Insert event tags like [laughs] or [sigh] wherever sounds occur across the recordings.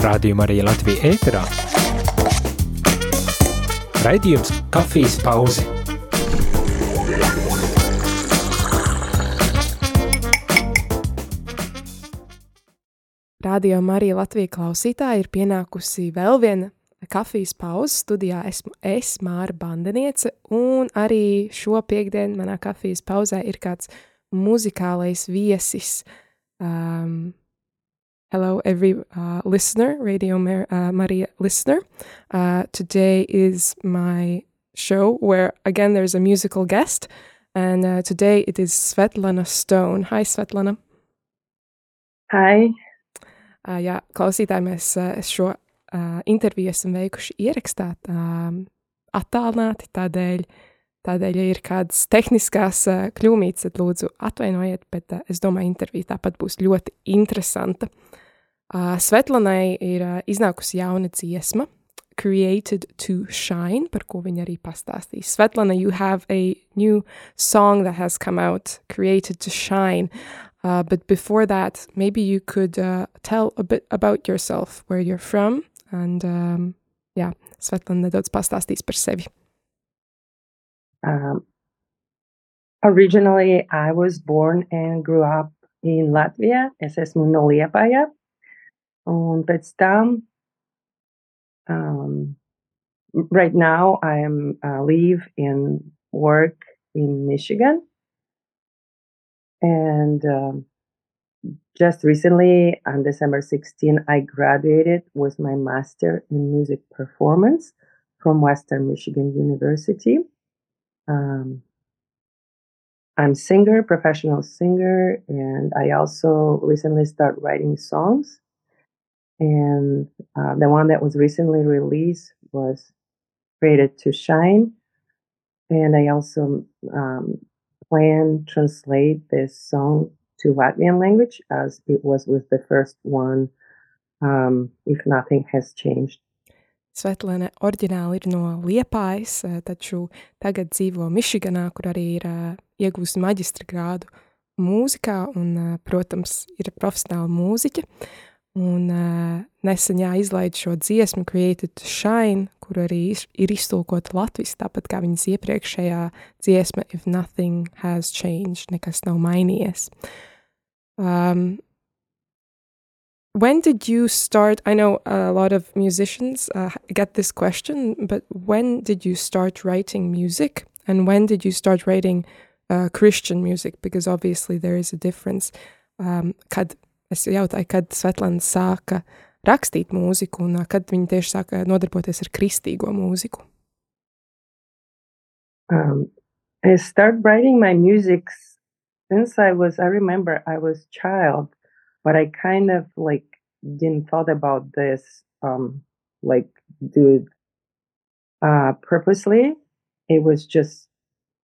Rādījumā arī Latvija ēterā. Raidījums Kafijas pauze. Rādījumā arī Latvija klausītāji ir pienākusi vēl viena kafijas pauzes studijā esmu es, Māra Bandeniece, un arī šo piekdienu manā kafijas pauzē ir kāds muzikālais viesis. Um, hello, every uh, listener, Radio Mar uh, Maria listener. Uh, today is my show where, again, there's a musical guest, and uh, today it is Svetlana Stone. Hi, Svetlana. Hi. Uh, jā, klausītāji, mēs uh, šo uh, interviju esam veikuši ierakstāt um, attālināti, tādēļ, tādēļ, ja ir kādas tehniskās uh, kļūmītes, tad lūdzu atvainojiet, bet es domāju, intervija tāpat būs ļoti interesanta. Svetlanai ir iznākusi jauna dziesma, Created to Shine, par ko viņa arī pastāstīs. Svetlana, you have a new song that has come out, Created to Shine. Uh, but before that, maybe you could uh, tell a bit about yourself, where you're from, And, um, jā, Svetlana nedaudz pastāstīs par sevi. Um, originally, I was born and grew up in Latvia. Es esmu no Liepāja. Un tam, um, right now, I am uh, live and work in Michigan. And um, just recently on December 16, I graduated with my master in music performance from Western Michigan University. Um, I'm singer, professional singer, and I also recently started writing songs. And uh, the one that was recently released was Created to Shine. And I also um, plan translate this song to Latvian language as it was with the first one, um, if nothing has changed. Svetlana oriģināli ir no Liepājas, eh, taču tagad dzīvo Mišiganā, kur arī ir uh, iegūst maģistra grādu mūzikā un, uh, protams, ir profesionāla mūziķa. Un uh, nesen jā, izlaid šo dziesmu Created to Shine, kur arī ir iztulkota latviski, tāpat kā viņas iepriekšējā dziesma If Nothing Has Changed, nekas nav mainījies. Um, when did you start? I know a lot of musicians uh, get this question, but when did you start writing music? And when did you start writing uh, Christian music? Because obviously there is a difference. Um, kad es jautāju, kad Svetlana sāka rakstīt mūziku un uh, kad viņa tieši sāka nodarboties ar kristīgo mūziku? Um, I started writing my music since I was, I remember I was child, but I kind of like didn't thought about this, um, like do it uh, purposely. It was just,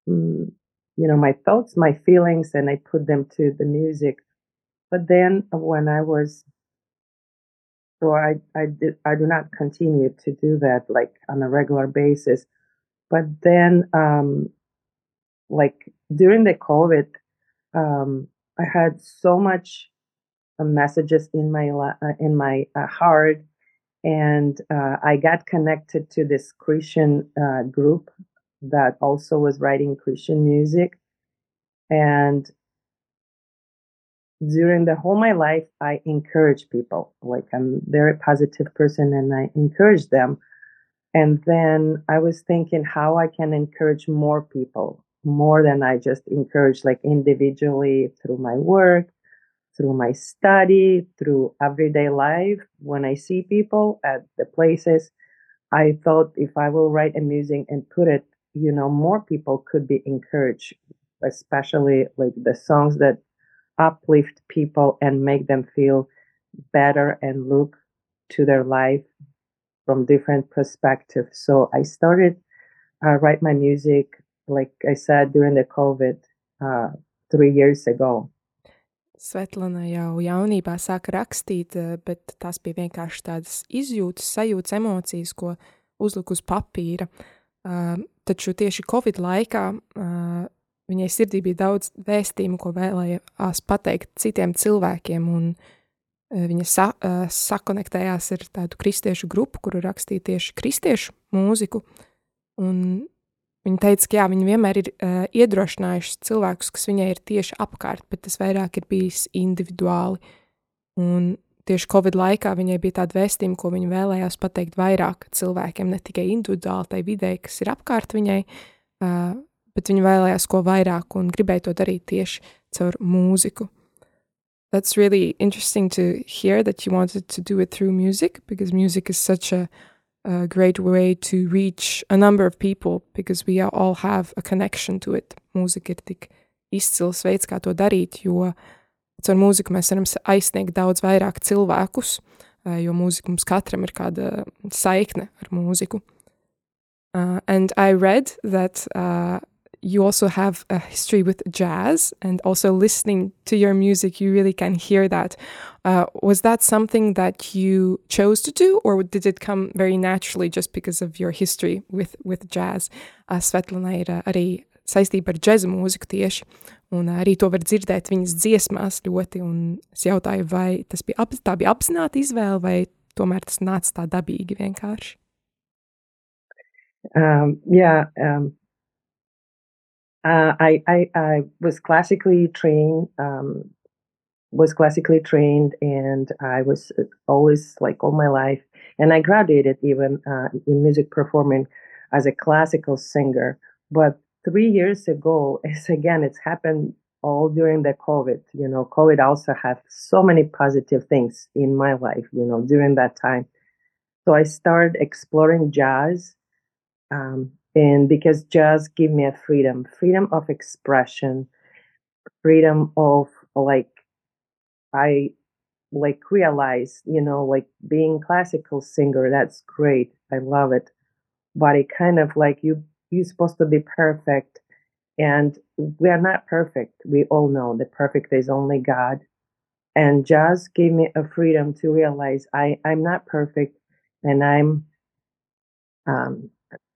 mm, you know, my thoughts, my feelings, and I put them to the music. But then when I was, so I, I did, I do not continue to do that like on a regular basis. But then, um, like during the COVID, um, I had so much messages in my uh, in my uh, heart, and uh, I got connected to this Christian uh, group that also was writing Christian music, and during the whole my life, I encourage people. Like I'm very positive person, and I encourage them. And then I was thinking how I can encourage more people more than I just encourage like individually through my work, through my study, through everyday life. When I see people at the places, I thought if I will write a music and put it, you know, more people could be encouraged, especially like the songs that uplift people and make them feel better and look to their life from different perspectives. So I started uh, write my music like I said, during the COVID uh, three years ago. Svetlana jau jaunībā sāka rakstīt, eh, bet tās bija vienkārši tādas izjūtas, sajūtas, emocijas, ko uzlika uz papīra. Uh, taču tieši Covid laikā uh, viņai sirdī bija daudz vēstījumu, ko vēlējās pateikt citiem cilvēkiem, un viņa sa, sakonektējās ar tādu kristiešu grupu, kuru rakstīja tieši kristiešu mūziku. Un viņa teica, ka jā, viņa vienmēr ir uh, iedrošinājuši cilvēkus, kas viņai ir tieši apkārt, bet tas vairāk ir bijis individuāli. Un tieši Covid laikā viņai bija tāda vēstījuma, ko viņa vēlējās pateikt vairāk cilvēkiem, ne tikai individuāli tai videi, kas ir apkārt viņai, uh, bet viņa vēlējās ko vairāk un gribēja to darīt tieši caur mūziku. that's really interesting to hear that you wanted to do it through music because music is such a, a great way to reach a number of people because we all have a connection to it. Mūzika ir tik izcils veids, kā to darīt, jo caur mūziku mēs varam aizsniegt daudz vairāk cilvēkus, jo mūzika mums katram ir kāda saikne ar mūziku. Uh, and I read that uh, you also have a history with jazz and also listening to your music you really can hear that uh, was that something that you chose to do or did it come very naturally just because of your history with, with jazz uh, Svetlana ir uh, arī saistība ar džēzu mūziku tieši, un uh, arī to var dzirdēt viņas dziesmās ļoti, un es jautāju, vai tas bija, ap, tā bija apzināta izvēle, vai tomēr tas nāca tā dabīgi vienkārši? Um, yeah, um, Uh, I, I, I was classically trained, um, was classically trained, and I was always like all my life. And I graduated even uh, in music performing as a classical singer. But three years ago, [laughs] it's again, it's happened all during the COVID. You know, COVID also had so many positive things in my life. You know, during that time, so I started exploring jazz. Um, and because jazz give me a freedom freedom of expression freedom of like i like realize you know like being classical singer that's great i love it. But it kind of like you you're supposed to be perfect and we are not perfect we all know the perfect is only god. And jazz gave me a freedom to realize i i'm not perfect and i'm um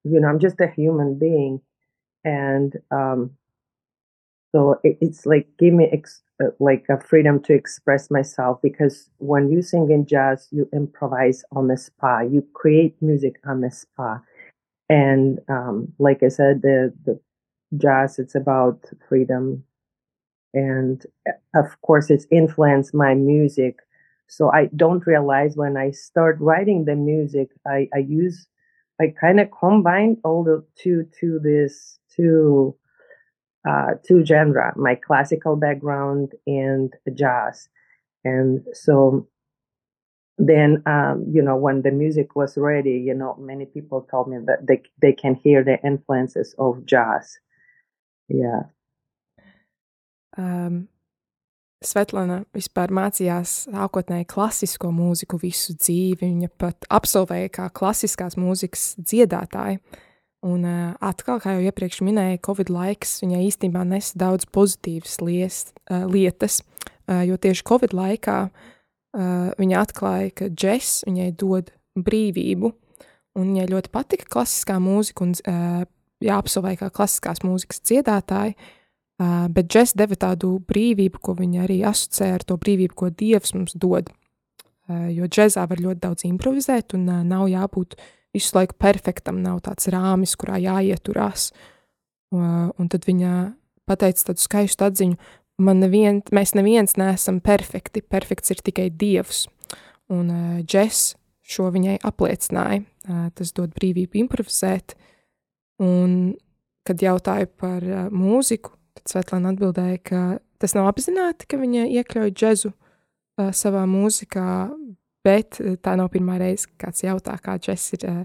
you know i'm just a human being. And um so it, it's like give me ex- uh, like a freedom to express myself because when you sing in jazz you improvise on the spot you create music on the spot and um like i said the the jazz it's about freedom. And uh, of course it's influenced my music. So i don't realize when i start writing the music i i use I kind of combined all the two to this two uh, two genre, my classical background and jazz, and so then um, you know when the music was ready, you know many people told me that they they can hear the influences of jazz. Yeah. Um, Svetlana vispār mācījās sākotnēji klasisko mūziku visu dzīvi. Viņa pat absolvēja kā klasiskās mūzikas dziedātāja. Un uh, atkal, kā jau iepriekš minēju, Covid laiks viņai īstenībā nesa daudz pozitīvas liest, uh, lietas, uh, jo tieši Covid laikā uh, viņa atklāja, ka džeks viņai dod brīvību, un viņai ļoti patika klasiskā mūzika, un uh, jāapsolvēja kā klasiskās mūzikas dziedātāja, Uh, bet džeks deva tādu brīvību, ko viņa arī asociē ar to brīvību, ko Dievs mums dod. Jo džekzā var ļoti daudz improvizēt, un nav jābūt visu laiku perfektam, nav tāds rāmis, kurā jāieturās. Un tad viņa pateica tādu skaistu atziņu, man nevien, mēs neviens neesam perfekti, perfekts ir tikai Dievs. Un džeks šo viņai apliecināja. Tas dod brīvību improvizēt. Un, kad jautāju par mūziku, Tad Svetlana atbildēja, ka tas nav apzināti, ka viņa iekļauj džezu uh, savā mūzikā, bet tā nav pirmā reize, kad kāds jautā, kā džeks ir uh,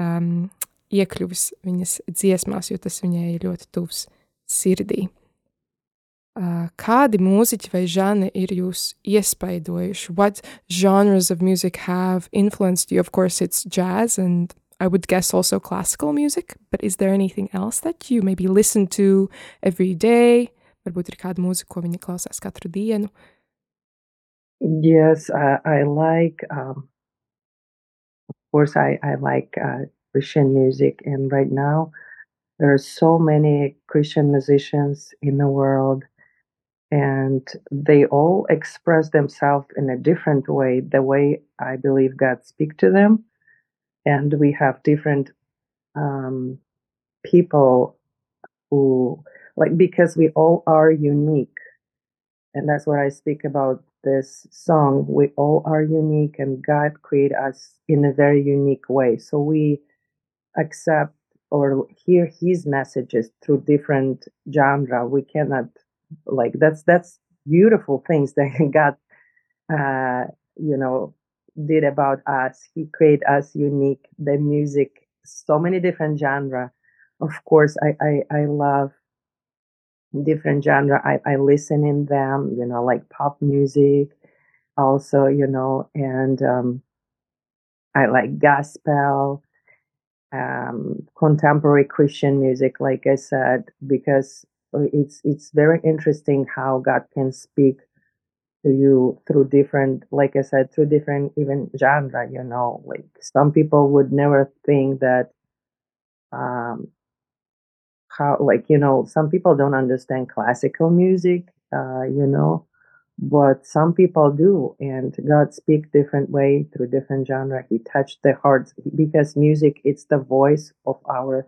um, iekļuvis viņas dziesmās, jo tas viņai ir ļoti tuvs sirdī. Uh, kādi mūziķi vai žanri ir jūs iespaidojuši? What genres of music have influenced you? Of course, it's jazz and I would guess also classical music, but is there anything else that you maybe listen to every day? Varbūt ir kāda mūzika, ko viņa klausās katru dienu. Yes, uh, I like, um, of course, I, I like uh, Christian music. And right now, there are so many Christian musicians in the world. and they all express themselves in a different way the way i believe god speak to them and we have different um, people who like because we all are unique and that's what i speak about this song we all are unique and god created us in a very unique way. So we accept or hear his messages through different genre. We cannot like that's that's beautiful things [laughs] that god uh you know did about us. He created us unique. The music so many different genre. Of course i i, I love different genre. I, I listen in them you know like pop music also you know and um i like gospel um contemporary christian music like i said because it's it's very interesting how god can speak to you through different like i said through different even genre you know like some people would never think that um how like you know some people don't understand classical music uh you know but some people do and god speak different way through different genre. He touched the hearts because music it's the voice of our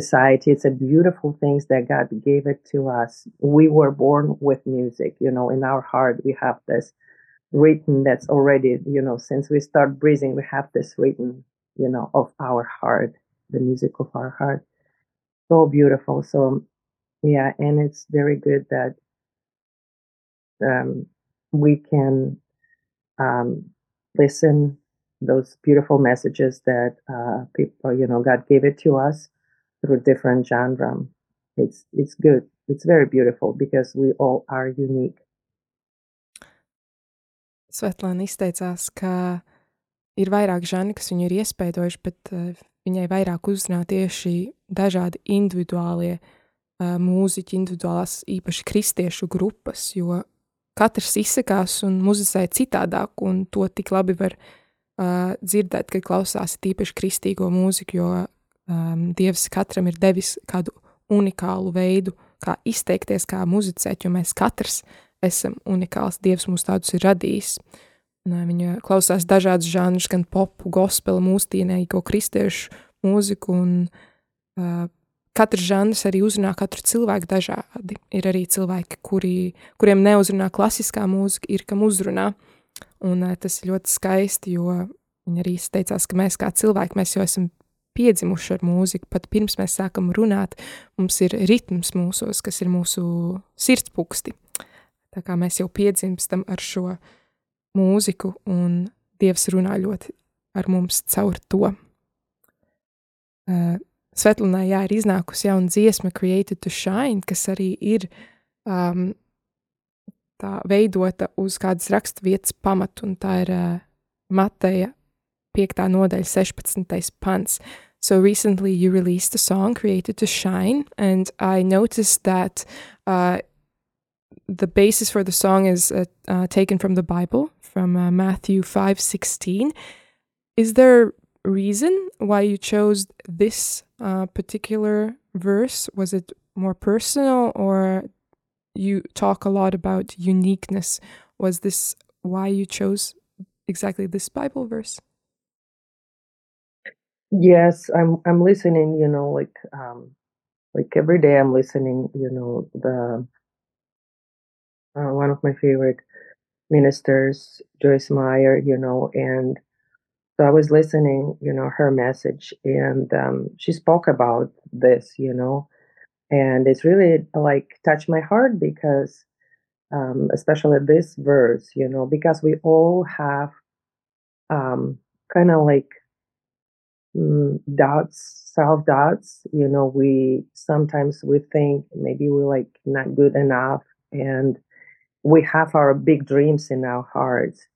society. It's a beautiful things that god gave it to us. We were born with music you know in our heart we have this written that's already you know since we start breathing we have this written you know of our heart the music of our heart. So beautiful. So yeah and it's very good that um, we can um, listen those beautiful messages that uh, people you know god gave it to us through different genre. It's it's good. It's very beautiful because we all are unique. Svetlāna izteicās, ka ir vairāk žanri, kas viņu ir iespaidojuši, bet uh, viņai vairāk uzrunā tieši dažādi individuālie uh, mūziķi, individuālās īpaši kristiešu grupas, jo katrs izsakās un muzicē citādāk, un to tik labi var uh, dzirdēt, kad klausās tīpaši kristīgo mūziku, jo um, Dievs katram ir devis kādu unikālu veidu, kā izteikties, kā muzicēt, jo mēs katrs esam unikāls. Dievs mūs tādus ir radījis. Viņa klausās dažādas žanrus, gan popu, gospelu, mūsdienīgo kristiešu mūziku, un uh, katrs žanrs arī uzrunā katru cilvēku dažādi. Ir arī cilvēki, kuri, kuriem neuzrunā klasiskā mūzika, ir kam uzrunā, un uh, tas ir ļoti skaisti, jo viņi arī teicās, ka mēs kā cilvēki, mēs jau esam piedzimuši ar mūziku, pat pirms mēs sākam runāt, mums ir ritms mūsos, kas ir mūsu sirdspuksti. Tā kā mēs jau piedzimstam ar šo mūziku, un Dievs runā ļoti ar mums caur to. Uh, Svetlunā, jā, ir iznākusi jauna dziesma, Created to Shine, kas arī ir um, tā veidota uz kādas raksturvietas pamatu, un tā ir uh, Mateja 5. nodaļa, 16. pants. So recently you released a song, Created to Shine, and I noticed that uh, the basis for the song is uh, uh, taken from the Bible, from uh, Matthew five sixteen. Is there a reason why you chose this uh, particular verse? Was it more personal, or you talk a lot about uniqueness? Was this why you chose exactly this Bible verse? Yes, I'm. I'm listening. You know, like um, like every day, I'm listening. You know, the uh, one of my favorite ministers, Joyce Meyer, you know, and so I was listening, you know, her message, and um, she spoke about this, you know, and it's really like touched my heart because, um, especially this verse, you know, because we all have um, kind of like mm, doubts, self doubts, you know, we sometimes we think maybe we're like not good enough, and we have our big dreams in our hearts.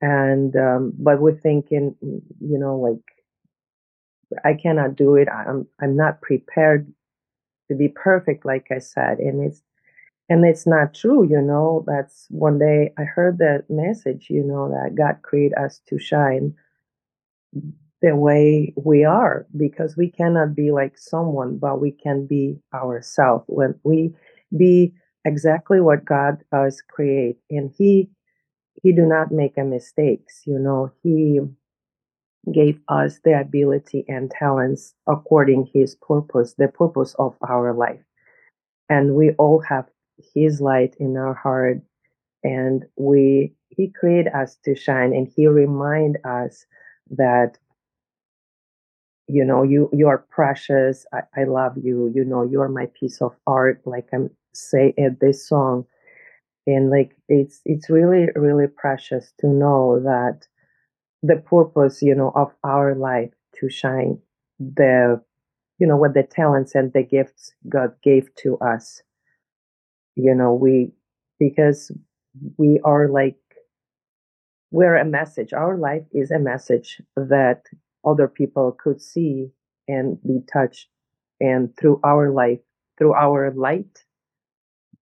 And um, but we're thinking you know like i cannot do it. I'm i'm not prepared to be perfect like i said and it's and it's not true you know. That's one day i heard that message you know that god created us to shine the way we are because we cannot be like someone but we can be ourselves when we be exactly what God does create, and He He do not make a mistakes. You know, He gave us the ability and talents according His purpose, the purpose of our life, and we all have His light in our heart, and we He created us to shine, and He remind us that you know you you are precious. I, I love you. You know you are my piece of art like i'm say at this song. And like it's it's really really precious to know that the purpose you know of our life to shine the you know what the talents and the gifts god gave to us. You know we because we are like we're a message. Our life is a message that other people could see and be touched. And through our life through our light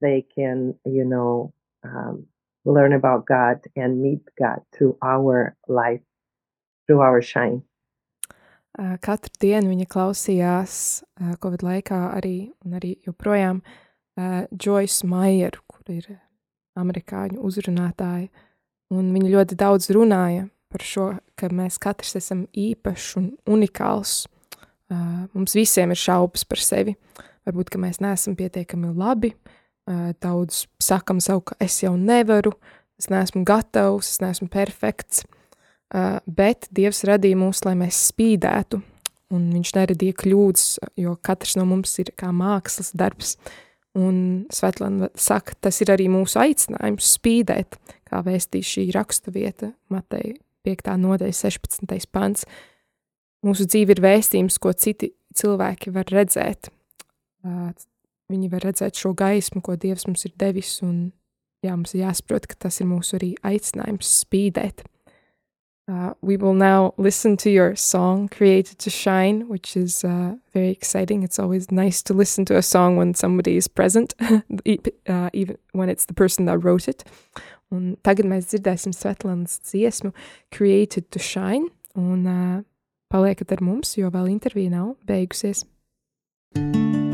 they can you know um, learn about god and meet god through our life through our shine. Katru dienu viņa klausījās Covid laikā arī, un arī joprojām uh, Joyce Maieru, kur ir amerikāņu uzrunātāja, un viņa ļoti daudz runāja par šo, ka mēs katrs esam īpašs un unikāls. Mums visiem ir šaubas par sevi. Varbūt, mēs neesam pietiekami labi. Daudz sakam savu, ka es jau nevaru, es neesmu gatavs, es neesmu perfekts. Bet Dievs radīja mūs, lai mēs spīdētu, un Viņš neradīja kļūdas, jo katrs no mums ir kā mākslas darbs. Un Svetlana saka, tas ir arī mūsu aicinājums spīdēt, kā vēstīja šī raksturvieta, Mateja 5. nodaļa, 16. pants. Mūsu dzīve ir vēstījums, ko citi cilvēki var redzēt. Viņi var redzēt šo gaismu, ko Dievs mums ir devis, un jā, mums ir jāsaprot, ka tas ir mūsu arī aicinājums spīdēt. Uh, we will now listen to your song, Created to Shine, which is uh, very exciting. It's always nice to listen to a song when somebody is present, [laughs] uh, even when it's the person that wrote it. Un tagad mēs dzirdēsim Svetlanas dziesmu, Created to Shine, un uh, paliekat ar mums, jo vēl intervija nav beigusies. You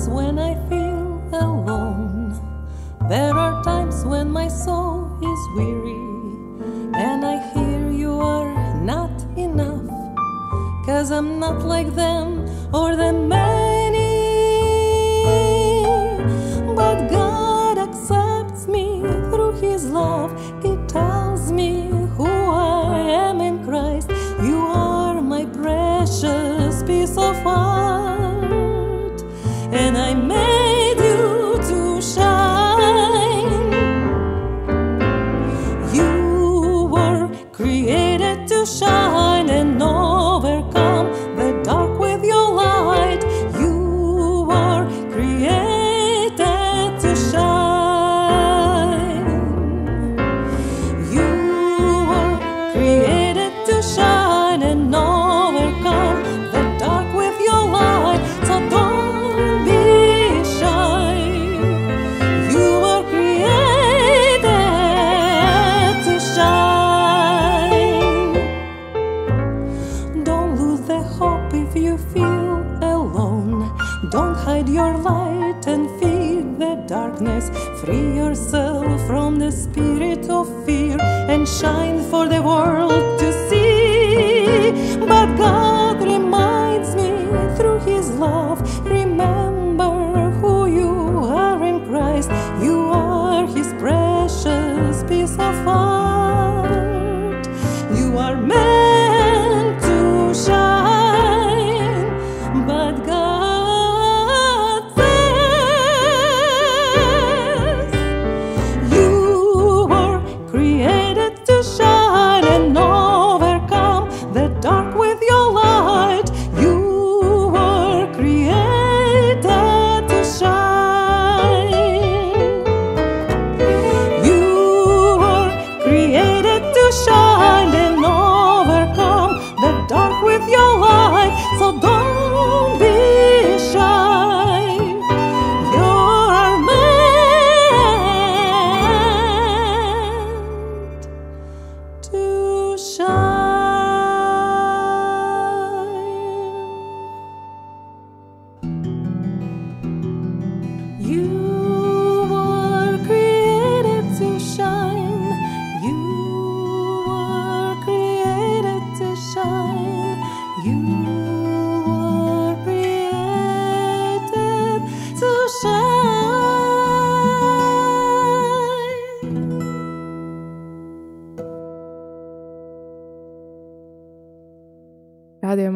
times when I feel alone. There are times when my soul is weary. And I hear you are not enough. Cause I'm not like them or the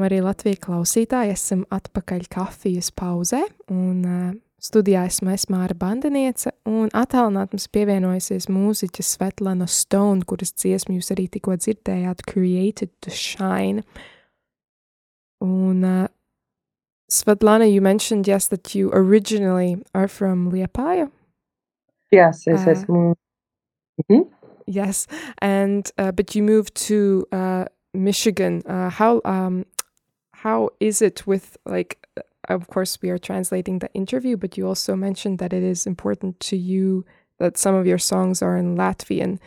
rādījuma arī Latvijas klausītāji. Esam atpakaļ kafijas pauzē, un uh, studijā esmu es Māra Bandeniece, un attālināt mums pievienojusies mūziķa Svetlana Stone, kuras dziesmu jūs arī tikko dzirdējāt, Created to Shine. Un uh, Svetlana, you mentioned, yes, that you originally are from Liepāja? Yes, yes, uh, esmu. Mm -hmm. Yes, and uh, but you moved to uh, Michigan. Uh, how um, how is it with like? Of course, we are translating the interview, but you also mentioned that it is important to you that some of your songs are in Latvian.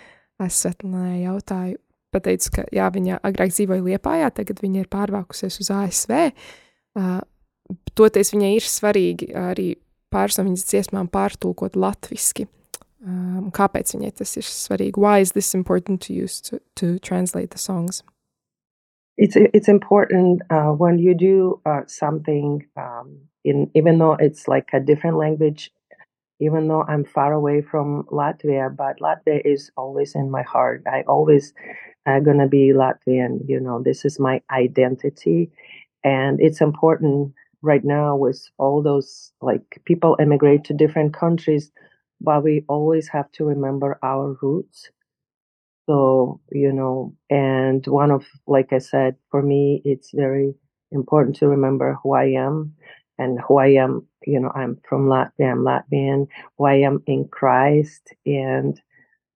Es Svetlānai jautāju, pateicu, ka jā, viņa agrāk dzīvoja Liepājā, tagad viņa ir pārvākusies uz ASV. Uh, toties viņai ir svarīgi arī pāris no viņas dziesmām pārtulkot latviski. Um, kāpēc viņai tas ir svarīgi? Why is this important to you to, to translate the songs? It's it's important uh, when you do uh, something um, in even though it's like a different language even though i'm far away from latvia but latvia is always in my heart. I always uh, gonna be latvian you know this is my identity. And it's important right now with all those like people emigrate to different countries but we always have to remember our roots so, you know, and one of, like I said, for me, it's very important to remember who I am and who I am. You know, I'm from Latvia, I'm Latvian, who I am in Christ. And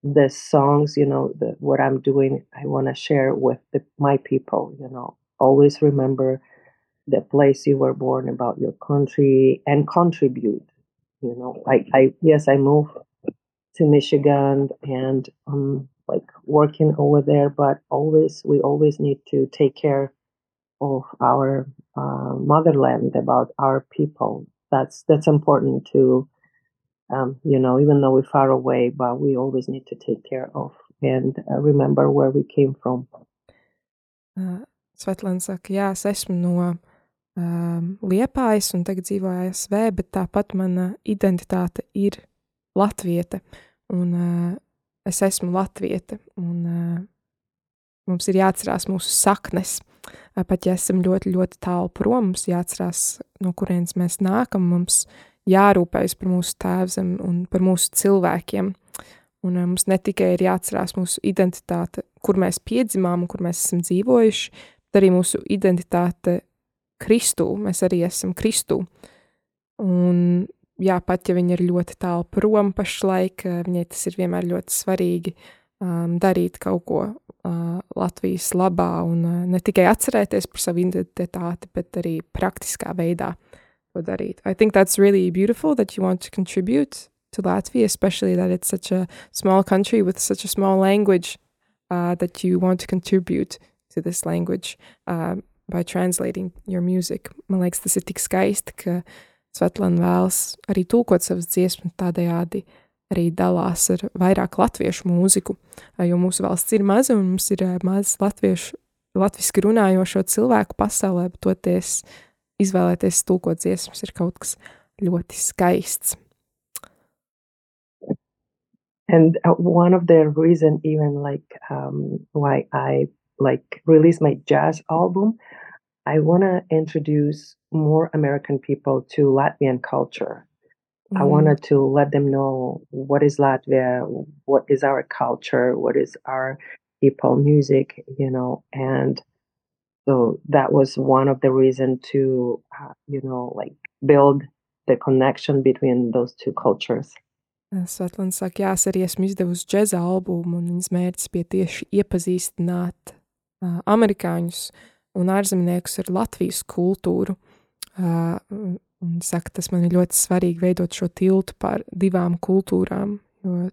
the songs, you know, the, what I'm doing, I want to share with the, my people, you know, always remember the place you were born, about your country, and contribute. You know, I, I yes, I moved to Michigan and um, like working over there, but always we always need to take care of our uh, motherland, about our people. That's that's important to, um, you know, even though we're far away, but we always need to take care of and uh, remember where we came from. Uh, Svetlana saka, jā, es esmu no um, Liepājas un tagad dzīvoju ASV, bet tāpat mana identitāte ir latvieta. Un uh, es esmu latvieta, un uh, mums ir jāatcerās mūsu saknes. Uh, pat ja esam ļoti, ļoti tālu prom, mums jāatcerās, no kurienes mēs nākam, mums jārūpējas par mūsu tēvzem un par mūsu cilvēkiem. Un uh, mums ne tikai ir jāatcerās mūsu identitāte, kur mēs piedzimām un kur mēs esam dzīvojuši, bet arī mūsu identitāte Kristū. Mēs arī esam Kristū. Un jā, pat ja viņa ir ļoti tālu prom pašlaik, eh, viņai tas ir vienmēr ļoti svarīgi um, darīt kaut ko uh, Latvijas labā un uh, ne tikai atcerēties par savu identitāti, bet arī praktiskā veidā to darīt. I think that's really beautiful that you want to contribute to Latvia, especially that it's such a small country with such a small language uh, that you want to contribute to this language uh, by translating your music. Man liekas, tas ir tik skaisti, ka uh, Svetlana vēlas arī tulkot savas dziesmas, tādējādi arī dalās ar vairāk latviešu mūziku, jo mūsu valsts ir maza un mums ir maz latviešu, latviski runājošo cilvēku pasaulē, bet toties izvēlēties tulkot dziesmas ir kaut kas ļoti skaists. And uh, one of the reason even like um, why I like release my jazz album, I want to introduce more American people to Latvian culture. Mm. I wanted to let them know what is Latvia, what is our culture, what is our people music, you know, and so that was one of the reason to, uh, you know, like build the connection between those two cultures. Svetlana saka, jā, es arī esmu izdevusi džēza albumu, un viņas mērķis bija tieši iepazīstināt uh, amerikāņus un ārzemniekus ar Latvijas kultūru. Uh, un saka, tas man ir ļoti svarīgi veidot šo tiltu par divām kultūrām, jo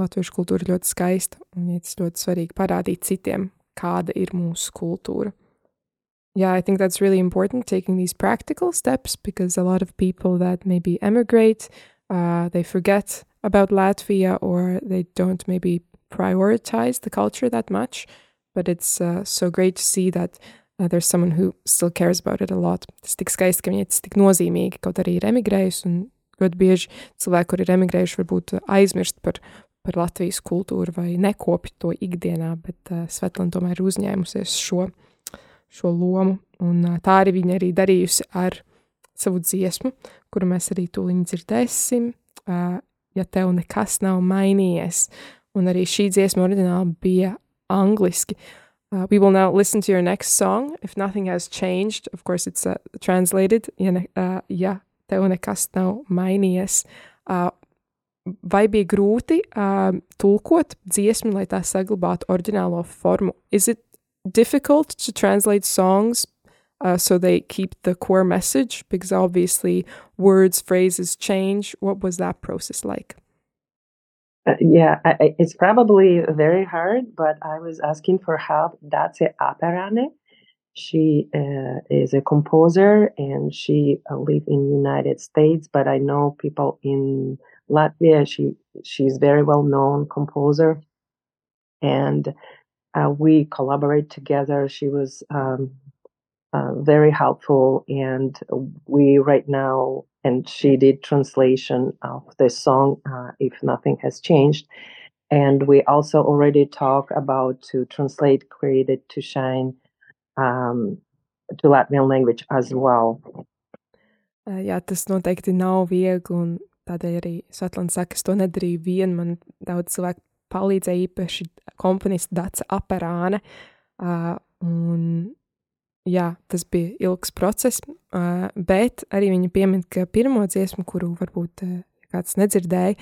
latviešu kultūra ir ļoti skaista, un ja tas ļoti svarīgi parādīt citiem, kāda ir mūsu kultūra. Yeah, I think that's really important taking these practical steps because a lot of people that maybe emigrate, uh, they forget about Latvia or they don't maybe prioritize the culture that much. But it's uh, so great to see that there's someone who still cares about it a lot. Tas tik skaisti, ka viņai tas tik nozīmīgi, kaut arī ir emigrējusi, un ļoti bieži cilvēki, kur ir emigrējuši, varbūt aizmirst par, par Latvijas kultūru vai nekopi to ikdienā, bet uh, Svetlana tomēr ir uzņēmusies šo, šo lomu, un uh, tā arī viņa arī darījusi ar savu dziesmu, kuru mēs arī tūliņ dzirdēsim, uh, ja tev nekas nav mainījies. Un arī šī dziesma oriģināli bija angliski. Uh, we will now listen to your next song. If nothing has changed, of course it's uh, translated. Uh, ja tev nekas nav mainījies, uh, vai bija grūti uh, tulkot dziesmu, lai tā saglabātu oriģinālo formu? Is it difficult to translate songs uh, so they keep the core message? Because obviously words, phrases change. What was that process like? Uh, yeah, I, it's probably very hard, but I was asking for help. Dace Aperane. She uh, is a composer and she uh, lives in United States, but I know people in Latvia. She she's very well known composer, and uh, we collaborate together. She was um, uh, very helpful, and we right now and she did translation of the song uh, if nothing has changed. And we also already talk about to translate created to shine um, to Latvian language as well. Uh, jā, tas noteikti nav viegli, un tādēļ arī Svetlana saka, es to nedarīju vien, man daudz cilvēku palīdzēja, īpaši komponista Daca Aperāne, uh, un jā, tas bija ilgs process, bet arī viņa piemin, ka pirmo dziesmu, kuru varbūt kāds nedzirdēja,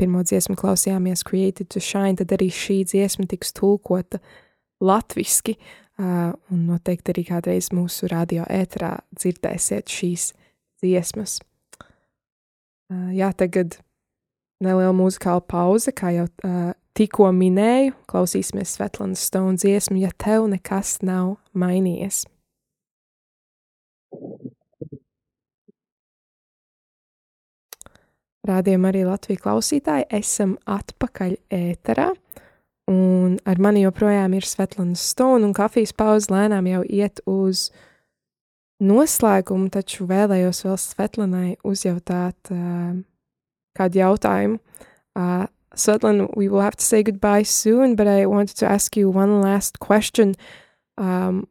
pirmo dziesmu klausījāmies Created to Shine, tad arī šī dziesma tiks tulkota latviski, un noteikti arī kādreiz mūsu radio ēterā dzirdēsiet šīs dziesmas. Jā, tagad neliela muzikāla pauze, kā jau tikko minēju, klausīsimies Svetlanas Stone dziesmu, ja tev nekas nav mainījies. Rādījumā arī Latvijas klausītāji esam atpakaļ ēterā, un ar mani joprojām ir Svetlana Stone, un kafijas pauze lēnām jau iet uz noslēgumu, taču vēlējos vēl Svetlanai uzjautāt uh, kādu jautājumu. Uh, Svetlana, we will have to say goodbye soon, but I wanted to ask you one last question. Um,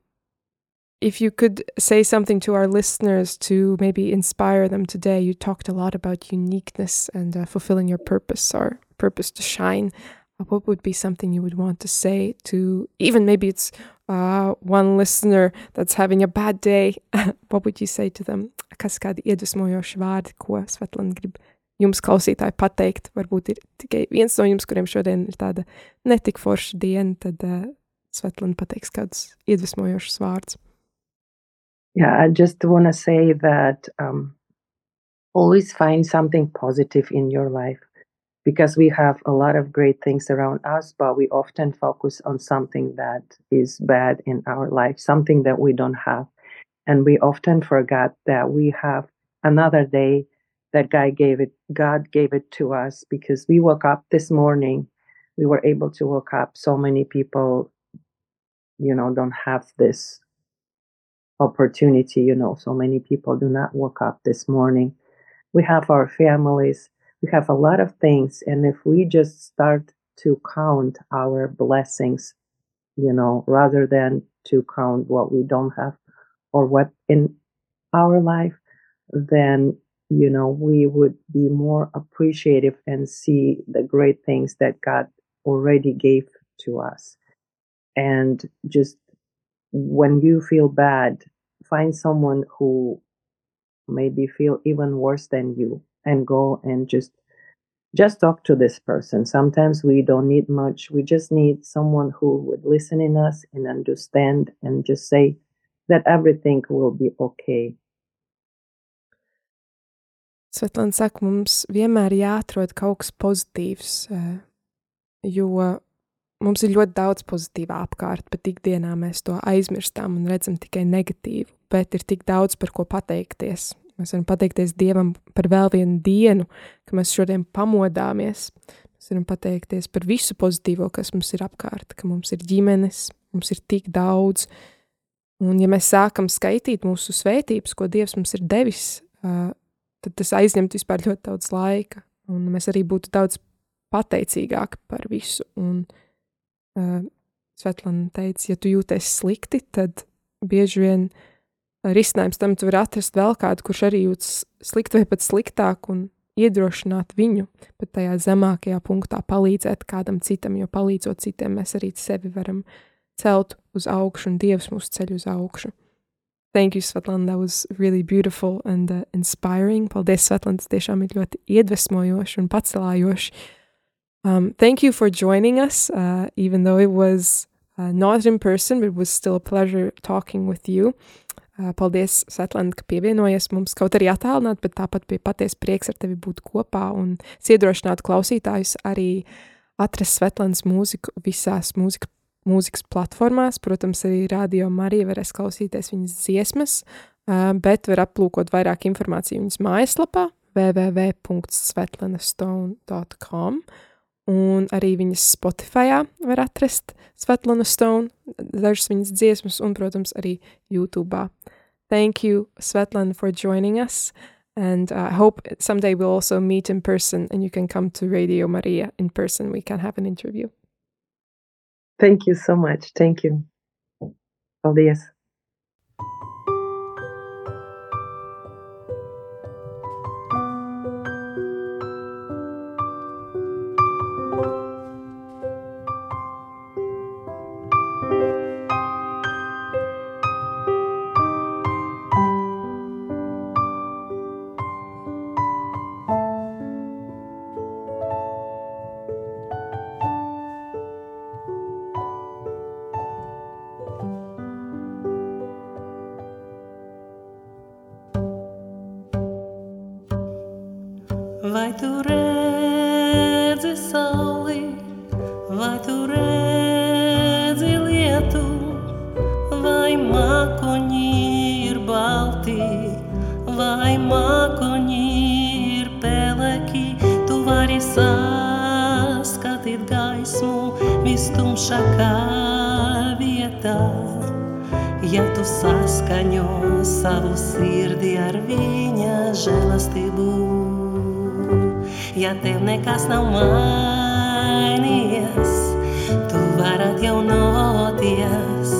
if you could say something to our listeners to maybe inspire them today, you talked a lot about uniqueness and uh, fulfilling your purpose or purpose to shine. Uh, what would be something you would want to say to even maybe it's uh, one listener that's having a bad day? [laughs] what would you say to them? Kas kādi iedvesmojoši vārdi, ko Svetlana grib jums, klausītāji, pateikt? Varbūt ir tikai viens no jums, kuriem šodien ir tāda forša diena, tad uh, Svetlana pateiks kādus iedvesmojošus vārdus. Yeah, I just want to say that um, always find something positive in your life because we have a lot of great things around us, but we often focus on something that is bad in our life, something that we don't have. And we often forget that we have another day that God gave it, God gave it to us because we woke up this morning. We were able to wake up. So many people, you know, don't have this opportunity. You know, so many people do not wake up this morning. We have our families. We have a lot of things. And if we just start to count our blessings, you know, rather than to count what we don't have or what in our life, then, you know, we would be more appreciative and see the great things that God already gave to us. And just when you feel bad, find someone who maybe feel even worse than you and go and just just talk to this person. Sometimes we don't need much. We just need someone who would listen in us and understand and just say that everything will be okay. Svetlana saka, mums vienmēr jāatrod kaut kas pozitīvs, eh, jo mums ir ļoti daudz pozitīvā apkārt, bet ikdienā mēs to aizmirstam un redzam tikai negatīvu, bet ir tik daudz par ko pateikties. Mēs varam pateikties Dievam par vēl vienu dienu, ka mēs šodien pamodāmies. Mēs varam pateikties par visu pozitīvo, kas mums ir apkārt, ka mums ir ģimenes, mums ir tik daudz. Un ja mēs sākam skaitīt mūsu svētības, ko Dievs mums ir devis, tad tas aizņemt vispār ļoti daudz laika, un mēs arī būtu daudz pateicīgāki par visu. Un, uh, Svetlana teica, ja tu jūties slikti, tad bieži vien risinājums tam tu vari atrast vēl kādu, kurš arī jūtas slikti vai pat sliktāk un iedrošināt viņu, bet tajā zemākajā punktā palīdzēt kādam citam, jo palīdzot citiem mēs arī sevi varam celt uz augšu un Dievs mūs ceļ uz augšu. Thank you, Svetlana. That was really beautiful and uh, inspiring. Paldies, Svetlana. Tas tiešām ir ļoti iedvesmojoši un pacelājoši. Um, thank you for joining us, uh, even though it was uh, not in person, but it was still a pleasure talking with you. Uh, paldies, Svetlana, ka pievienojies mums kaut arī attālināt, bet tāpat bija patiesi prieks ar tevi būt kopā un iedrošināt klausītājus arī atrast Svetlanas mūziku visās mūzika, mūzikas platformās. Protams, arī Radio Marija varēs klausīties viņas dziesmas, uh, bet var aplūkot vairāk informāciju viņas mājaslapā www.svetlanastone.com un arī viņas Spotify var atrast Svetlana Stone, dažas viņas dziesmas, un, protams, arī YouTube. Thank you, Svetlana, for joining us. And uh, I hope someday we'll also meet in person and you can come to Radio Maria in person. We can have an interview. Thank you so much. Thank you. Paldies. Vai žēlastību, ja tev nekas nav mainījies, tu vari atjaunoties,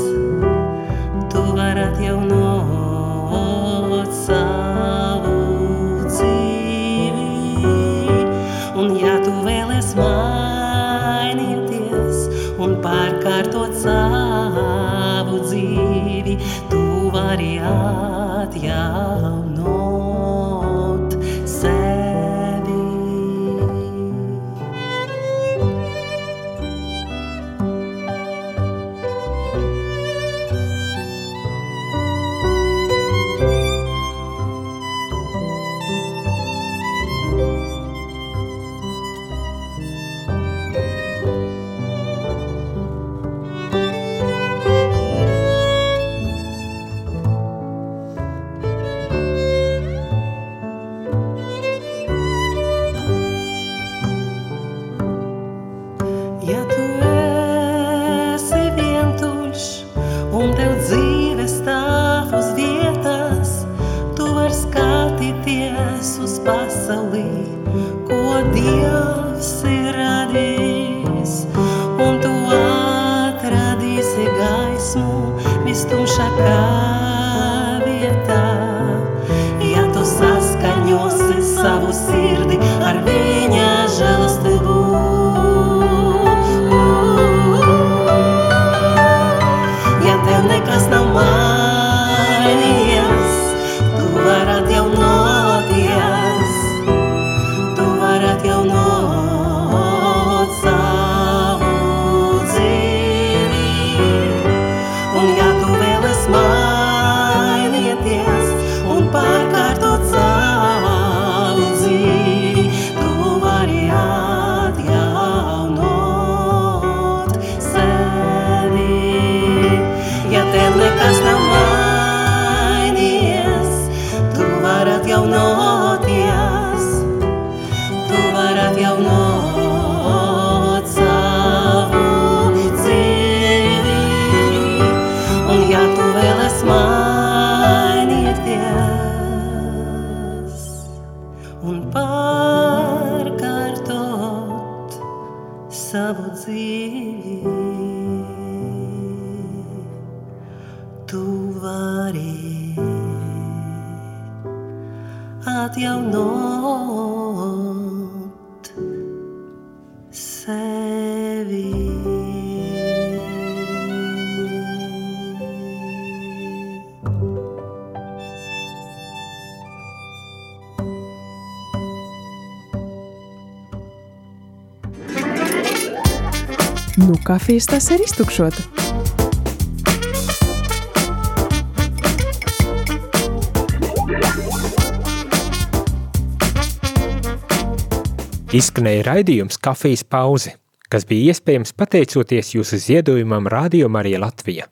É e ao nosso kafijas tas ir iztukšota. Izskanēja raidījums Kafijas pauze, kas bija iespējams pateicoties jūsu ziedojumam Radio Marija Latvija.